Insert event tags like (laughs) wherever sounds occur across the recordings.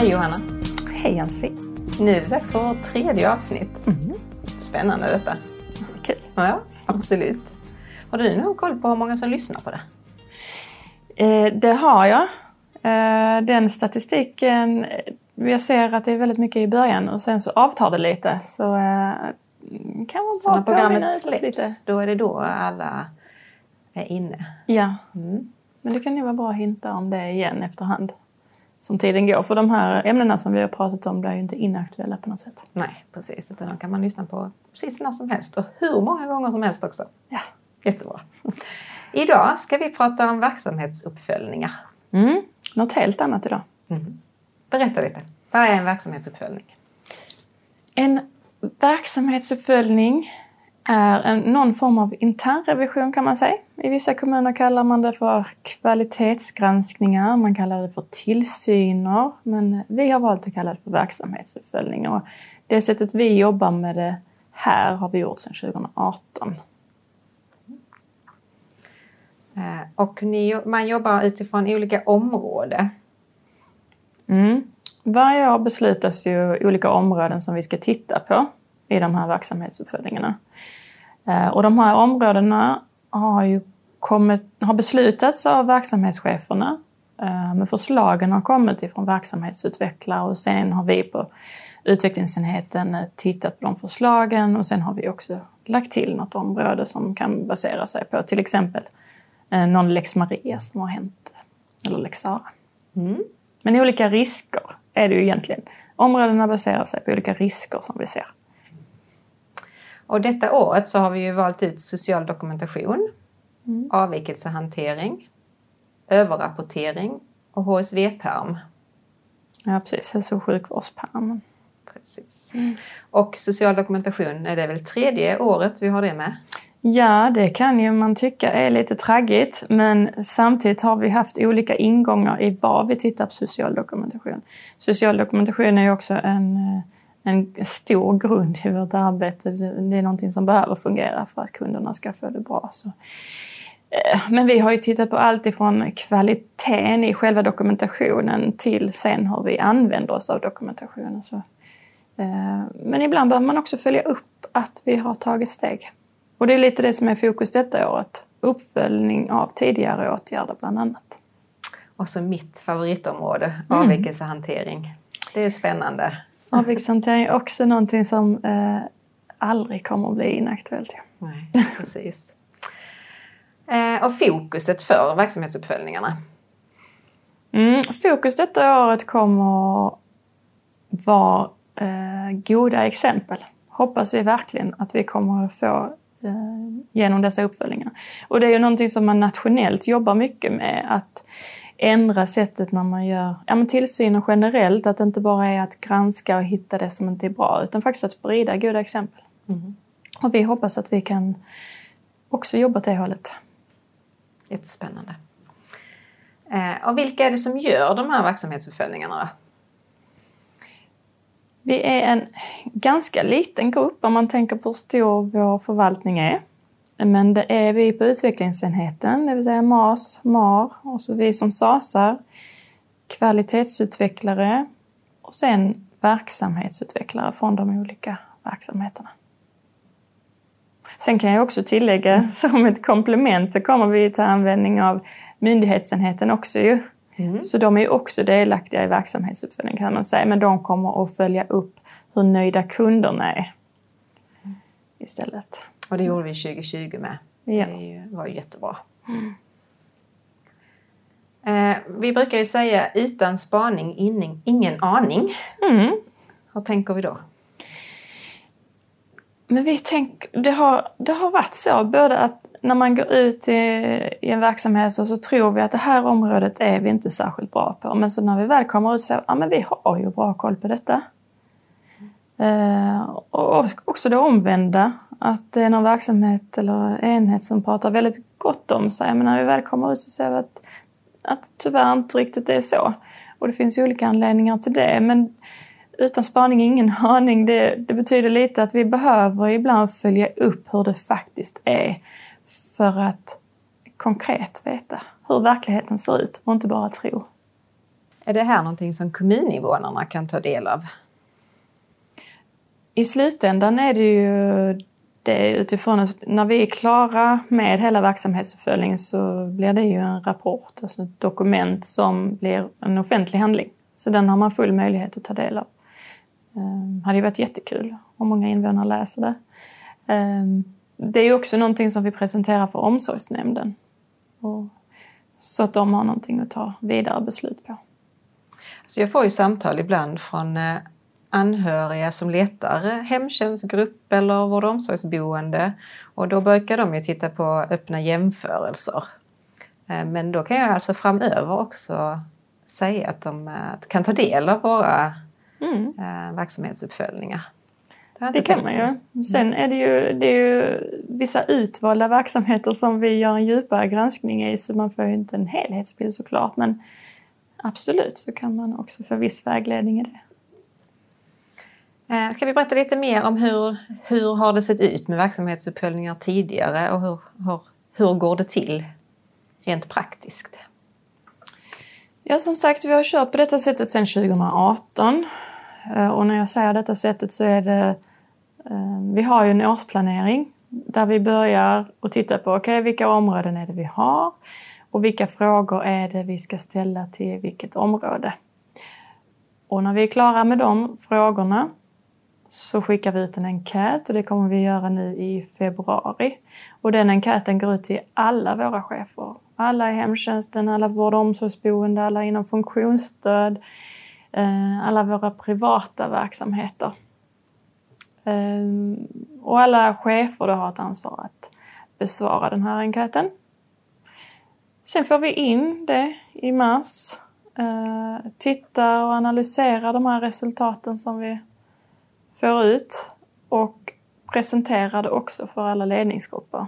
Hej Johanna! Hej Ann-Sofie! Nu är det dags för vårt tredje avsnitt. Mm. Spännande detta. Kul. Ja, absolut. Har du någon koll på hur många som lyssnar på det? Eh, det har jag. Eh, den statistiken, jag ser att det är väldigt mycket i början och sen så avtar det lite. Så eh, kan man Så när programmet släpps, lite. då är det då alla är inne. Ja, Mm. men det kan ju vara bra att hinta om det igen efterhand. Som tiden går. För de här ämnena som vi har pratat om blir ju inte inaktuella på något sätt. Nej, precis. Utan de kan man lyssna på precis när som helst och hur många gånger som helst också. Ja. Jättebra. (laughs) Idag ska vi prata om verksamhetsuppföljningar. Mm. Något helt annat idag. Mm. Berätta lite. Vad är en verksamhetsuppföljning? En verksamhetsuppföljning är en, någon form av internrevision kan man säga. I vissa kommuner kallar man det för kvalitetsgranskningar, man kallar det för tillsyner, men vi har valt att kalla det för verksamhetsuppföljningar. Och Det sättet vi jobbar med det här har vi gjort sedan 2018. Eh, Och ni, man jobbar utifrån olika områden. Mm. Varje år beslutas ju olika områden som vi ska titta på i de här verksamhetsuppföljningarna. Eh, Och de här områdena har ju kommit, har beslutats av verksamhetscheferna. eh, Men förslagen har kommit ifrån verksamhetsutvecklare och sen har vi på utvecklingsenheten eh, tittat på de förslagen och sen har vi också lagt till något område som kan basera sig på till exempel någon lex Maria som har hänt, eller lex Sara. Mm. Men olika risker är det ju egentligen. Områdena baserar sig på olika risker som vi ser. Och detta året så har vi ju valt ut social dokumentation, avvikelsehantering, överrapportering och HSV-perm. Ja, precis. Hälso och sjukvårdspärmen. Precis. Och social dokumentation är det väl tredje året vi har det med? Ja, det kan ju man tycka är lite traggigt, men samtidigt har vi haft olika ingångar i vad vi tittar på social dokumentation. Social dokumentation är ju också en, eh, en stor grund i vårt arbete. Det är någonting som behöver fungera för att kunderna ska få det bra. Så. eh, Men vi har ju tittat på allt ifrån kvaliteten i själva dokumentationen till sen hur vi använder oss av dokumentationen. Så, eh, Men ibland behöver man också följa upp att vi har tagit steg. Och det är lite det som är fokus detta året. Uppföljning av tidigare åtgärder bland annat. Och så mitt favoritområde, avvikelsehantering. Det är spännande. (laughs) Avvikshantering är också någonting som eh, aldrig kommer att bli inaktuellt. Ja. Nej, precis. (laughs) Eh, och fokuset för verksamhetsuppföljningarna? Mm, fokus detta året kommer vara eh, goda exempel. Hoppas vi verkligen att vi kommer att få eh, genom dessa uppföljningar. Och det är ju någonting som man nationellt jobbar mycket med. Att ändra sättet när man gör ja, men tillsynen generellt. Att det inte bara är att granska och hitta det som inte är bra. Utan faktiskt att sprida goda exempel. Och vi hoppas att vi kan också jobba åt det hållet. Jättespännande. Eh, och vilka är det som gör de här verksamhetsuppföljningarna? Då? Vi är en ganska liten grupp om man tänker på hur stor vår förvaltning är. Men det är vi på utvecklingsenheten, det vill säga MAS, MAR och så vi som SASar, kvalitetsutvecklare och sen verksamhetsutvecklare från de olika verksamheterna. Sen kan jag också tillägga, (laughs) som ett komplement så kommer vi ta användning av myndighetsenheten också ju. Så de är också delaktiga i verksamhetsuppföljning kan man säga. Men de kommer att följa upp hur nöjda kunderna är istället. Och det gjorde vi 2020 med. Ja. Det var ju jättebra. Eh, vi brukar ju säga utan spaning ingen, ingen aning. Mm. Hur tänker vi då? Men vi tänk, det, har, det har varit så, både att när man går ut i, i en verksamhet så, så tror vi att det här området är vi inte särskilt bra på. Men så när vi väl kommer ut så ja men vi har ju bra koll på detta. Eh, och också det omvända, att det är någon verksamhet eller enhet som pratar väldigt gott om sig. Men när vi väl kommer ut så ser vi att, att tyvärr inte riktigt är så. Och det finns ju olika anledningar till det. Men utan spaning ingen (laughs) aning. Det, det betyder lite att vi behöver ibland följa upp hur det faktiskt är för att konkret veta hur verkligheten ser ut och inte bara tro. Är det här någonting som kommuninvånarna kan ta del av? I slutändan är det ju det utifrån att när vi är klara med hela verksamhetsuppföljningen så blir det ju en rapport, alltså ett dokument som blir en offentlig handling. Så den har man full möjlighet att ta del av. Det hade ju varit jättekul om många invånare läser det. Ehm, det är också någonting som vi presenterar för omsorgsnämnden. Så att de har någonting att ta vidare beslut på. Så jag får ju samtal ibland från eh, anhöriga som letar hemtjänstgrupp eller vård och omsorgsboende. Och då brukar de ju titta på öppna jämförelser. Eh, men då kan jag alltså framöver också säga att de kan ta del av våra mm. Eh, verksamhetsuppföljningar. Det, det kan man ju. Sen är det ju, det är ju vissa utvalda verksamheter som vi gör en djupare granskning i så man får ju inte en helhetsbild såklart men absolut så kan man också få viss vägledning i det. Eh, ska vi berätta lite mer om hur, hur har det sett ut med verksamhetsuppföljningar tidigare och hur, hur, hur går det till rent praktiskt? Ja, som sagt, vi har kört på detta sättet sedan 2018. Eh, och när jag säger detta sättet så är det... Eh, vi har ju en årsplanering där vi börjar att titta på okay, vilka områden är det vi har och vilka frågor är det vi ska ställa till vilket område. Och när vi är klara med de frågorna så skickar vi ut en enkät och det kommer vi göra nu i februari. Och den enkäten går ut till alla våra chefer. Alla i hemtjänsten, alla vård och omsorgsboende, alla inom funktionsstöd, eh, alla våra privata verksamheter. Eh, och alla chefer då har ett ansvar att besvara den här enkäten. Sen får vi in det i mars. tittar titta och analysera de här resultaten som vi får ut och presentera det också för alla ledningsgrupper.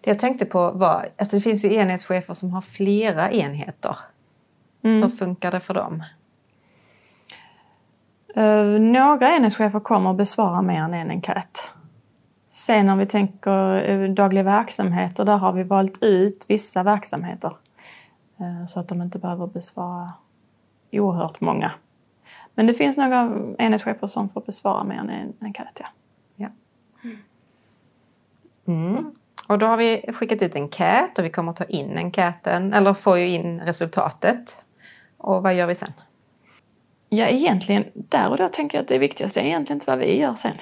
Det jag tänkte på var, alltså det finns ju enhetschefer som har flera enheter. Mm. Hur funkar det för dem? Uh, några enhetschefer kommer att besvara mer än en enkät. Sen om vi tänker uh, dagliga verksamheter, där har vi valt ut vissa verksamheter. Uh, så att de inte behöver besvara oerhört många. Men det finns några enhetschefer som får besvara mer än en enkät. Ja. ja. Mm. Och då har vi skickat ut en enkät och vi kommer att ta in enkäten, eller få in resultatet. Och vad gör vi sen? Ja, egentligen där och då tänker jag att det viktigaste är egentligen inte vad vi gör sen.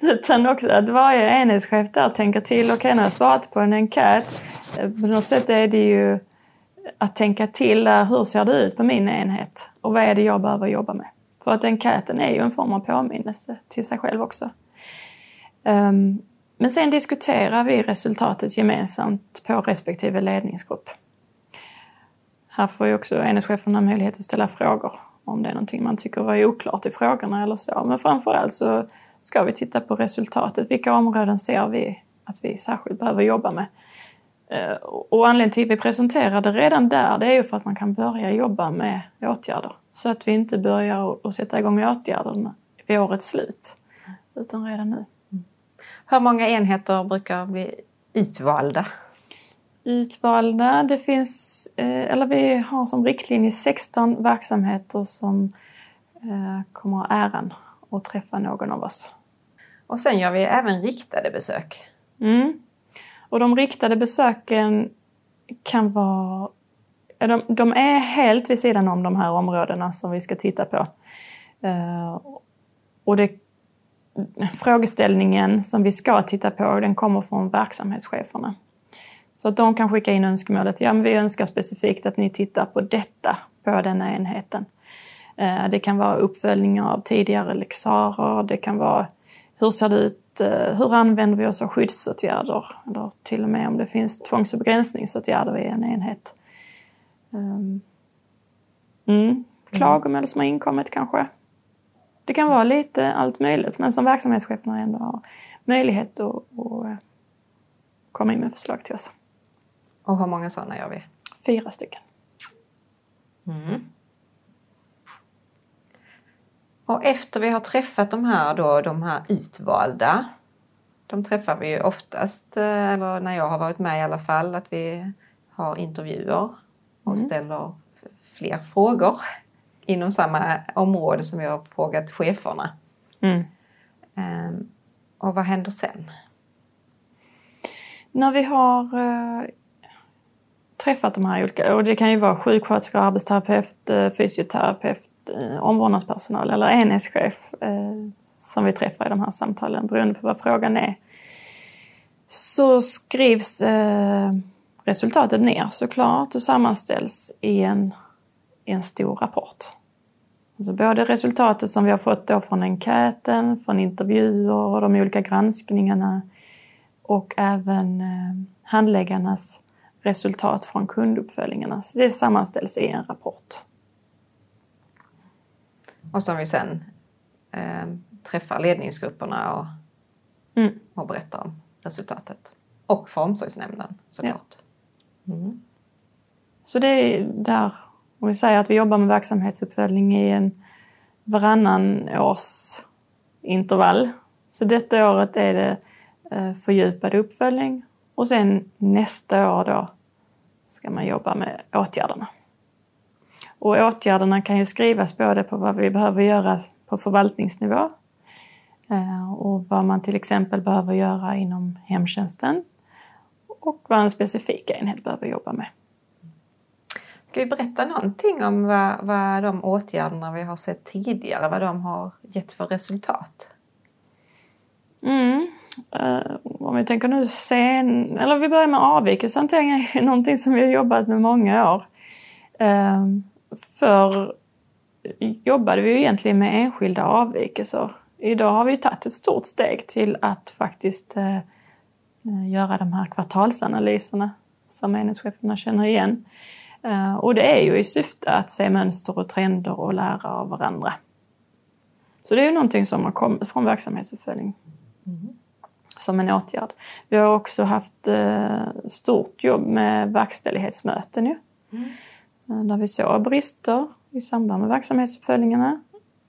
(laughs) Utan också att varje enhetschef där tänker till, okej okay, när jag svarat på en enkät, på något sätt är det ju att tänka till är, hur ser det ut på min enhet? Och vad är det jag behöver jobba med? För att enkäten är ju en form av påminnelse till sig själv också. Um, men sen diskuterar vi resultatet gemensamt på respektive ledningsgrupp. Här får ju också enhetscheferna möjlighet att ställa frågor om det är någonting man tycker var oklart i frågorna eller så. Men framförallt så ska vi titta på resultatet. Vilka områden ser vi att vi särskilt behöver jobba med? Eh, och anledningen till att vi presenterar det redan där, det är ju för att man kan börja jobba med åtgärder. Så att vi inte börjar att sätta igång åtgärderna vid årets slut, utan redan nu. Hur många enheter brukar bli utvalda? Utvalda, det finns, eh, eller vi har som riktlinje 16 verksamheter som eh, kommer ha äran att träffa någon av oss. Och sen gör vi även riktade besök. Mm. Och de riktade besöken kan vara... De, de är helt vid sidan om de här områdena som vi ska titta på. Uh, och det, frågeställningen som vi ska titta på den kommer från verksamhetscheferna. Så att de kan skicka in önskemålet, ja men vi önskar specifikt att ni tittar på detta på denna enheten. Uh, det kan vara uppföljningar av tidigare lexarer, det kan vara hur ser det ut Eh, hur använder vi oss av skyddsåtgärder? Eller till och med om det finns tvångs och begränsningsåtgärder i en enhet. Um, mm. Klagomål som har inkommit kanske. Det kan vara lite allt möjligt men som verksamhetscheferna ändå har möjlighet att, att eh, komma in med förslag till oss. Och hur många sådana gör vi? Fyra stycken. Mm. Och efter vi har träffat de här, då, de här utvalda, de träffar vi ju oftast, eh, eller när jag har varit med i alla fall, att vi har intervjuer och mm. ställer fler frågor inom samma område som vi har frågat cheferna. Mm. Ehm, och vad händer sen? När vi har eh, träffat de här olika, och det kan ju vara sjuksköterska, arbetsterapeut, eh, fysioterapeut, eh, omvårdnadspersonal eller enhetschef eh, som vi träffar i de här samtalen beroende på vad frågan är. Så skrivs eh, resultatet ner såklart och sammanställs i en, i en stor rapport. Alltså både resultatet som vi har fått då från enkäten, från intervjuer och de olika granskningarna och även eh, handläggarnas resultat från kunduppföljningarna. Så det sammanställs i en rapport. Och som vi sen eh, träffar ledningsgrupperna och, Mm. och berättar om resultatet. Och för omsorgsnämnden såklart. Mm. Så det är där, om vi säger att vi jobbar med verksamhetsuppföljning i en varannan års intervall. Så detta året är det eh, fördjupad uppföljning och sen nästa år då ska man jobba med åtgärderna. Och åtgärderna kan ju skrivas både på vad vi behöver göra på förvaltningsnivå eh, och vad man till exempel behöver göra inom hemtjänsten och vad en specifik enhet behöver jobba med. Ska vi berätta någonting om vad, vad de åtgärderna vi har sett tidigare, vad de har gett för resultat? Mm. Eh, om vi tänker nu sen, eller vi börjar med avvikelsehantering är (laughs) någonting som vi har jobbat med många år. Eh, för jobbade vi ju egentligen med enskilda avvikelser. Idag har vi tagit ett stort steg till att faktiskt eh, göra de här kvartalsanalyserna som enhetscheferna känner igen. Eh, och det är ju i syfte att se mönster och trender och lära av varandra. Så det är ju någonting som har kommit från verksamhetsuppföljning som en åtgärd. Vi har också haft eh, stort jobb med verkställighetsmöten ju. Eh, Där vi såg brister i samband med verksamhetsuppföljningarna.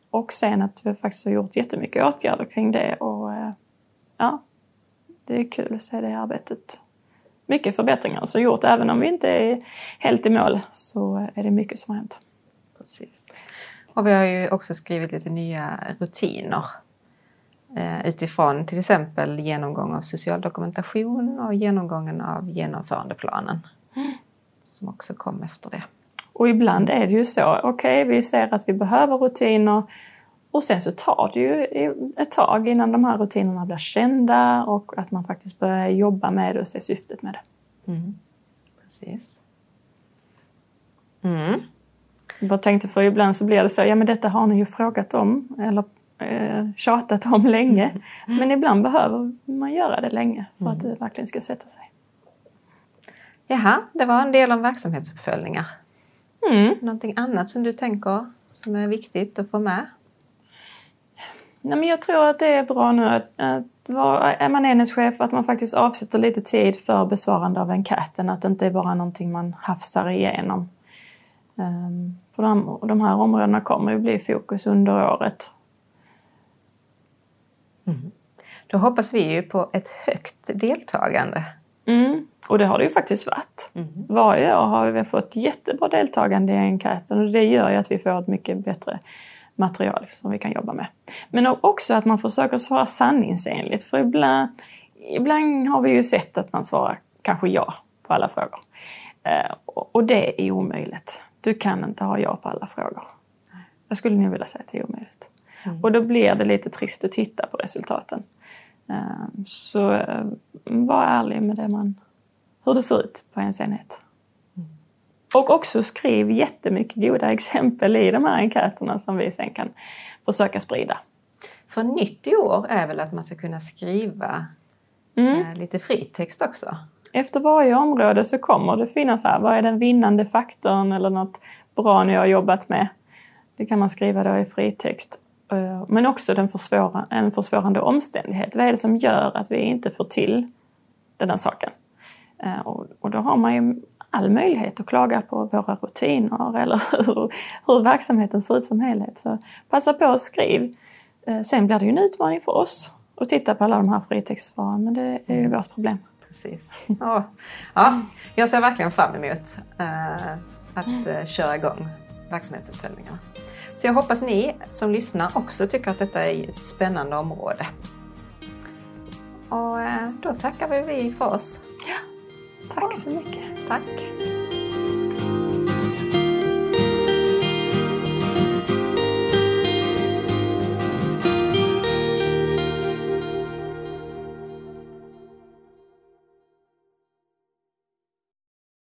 Och sen att vi faktiskt har gjort jättemycket åtgärder kring det och eh, ja, det är kul att se det arbetet. Mycket förbättringar som gjort, även om vi inte är helt i mål så är det mycket som har hänt. Precis. Och vi har ju också skrivit lite nya rutiner eh, utifrån till exempel genomgång av social dokumentation och genomgången av genomförandeplanen. Som också kom efter det. Och ibland är det ju så, okej vi ser att vi behöver rutiner och sen så tar det ju ett tag innan de här rutinerna blir kända och att man faktiskt börjar jobba med det och se syftet med det. Precis. Mm. Jag tänkte för ibland så blir det så, ja men detta har ni ju frågat om eller eh, tjatat om länge. Men ibland behöver man göra det länge för att det verkligen ska sätta sig. Jaha, det var en del om verksamhetsuppföljningar. Mm. Någonting annat som du tänker som är viktigt att få med? Nej, men jag tror att det är bra nu att, att vara, är man enhetschef att man faktiskt avsätter lite tid för besvarande av enkäten. Att det inte är bara någonting man hafsar igenom. Um, för de, de här områdena kommer ju bli fokus under året. Då hoppas vi ju på ett högt deltagande. Mm. Och det har det ju faktiskt varit. Varje år har vi fått jättebra deltagande i enkäten och det gör ju att vi får ett mycket bättre material som vi kan jobba med. Men också att man försöker svara sanningsenligt för ibland, ibland har vi ju sett att man svarar kanske ja på alla frågor. Eh, och det är omöjligt. Du kan inte ha ja på alla frågor. Jag skulle nog vilja säga att det är omöjligt. Och då blir det lite trist att titta på resultaten. Eh, Så eh, var ärlig med det man, hur det ser ut på ens enhet. Och också skriv jättemycket goda exempel i de här enkäterna som vi sen kan försöka sprida. För nytt i år är väl att man ska kunna skriva Mm. eh, lite fritext också. Efter varje område så kommer det finnas här, vad är den vinnande faktorn eller något bra ni har jobbat med. Det kan man skriva då i fritext. Eh, Men också den försvåra, en försvårande omständighet. Vad är det som gör att vi inte får till den här saken? Eh, Och, och då har man ju all möjlighet att klaga på våra rutiner eller (laughs) hur, hur verksamheten ser ut som helhet. Så passa på att skriv. Eh, Sen blir det ju en utmaning för oss att titta på alla de här fritextsvaren, men det är ju vårt problem. Precis. Ja. Ja, jag ser verkligen fram emot att mm. köra igång verksamhetsuppföljningarna. Så jag hoppas ni som lyssnar också tycker att detta är ett spännande område. Och då tackar vi för oss. Ja, tack så mycket. Tack.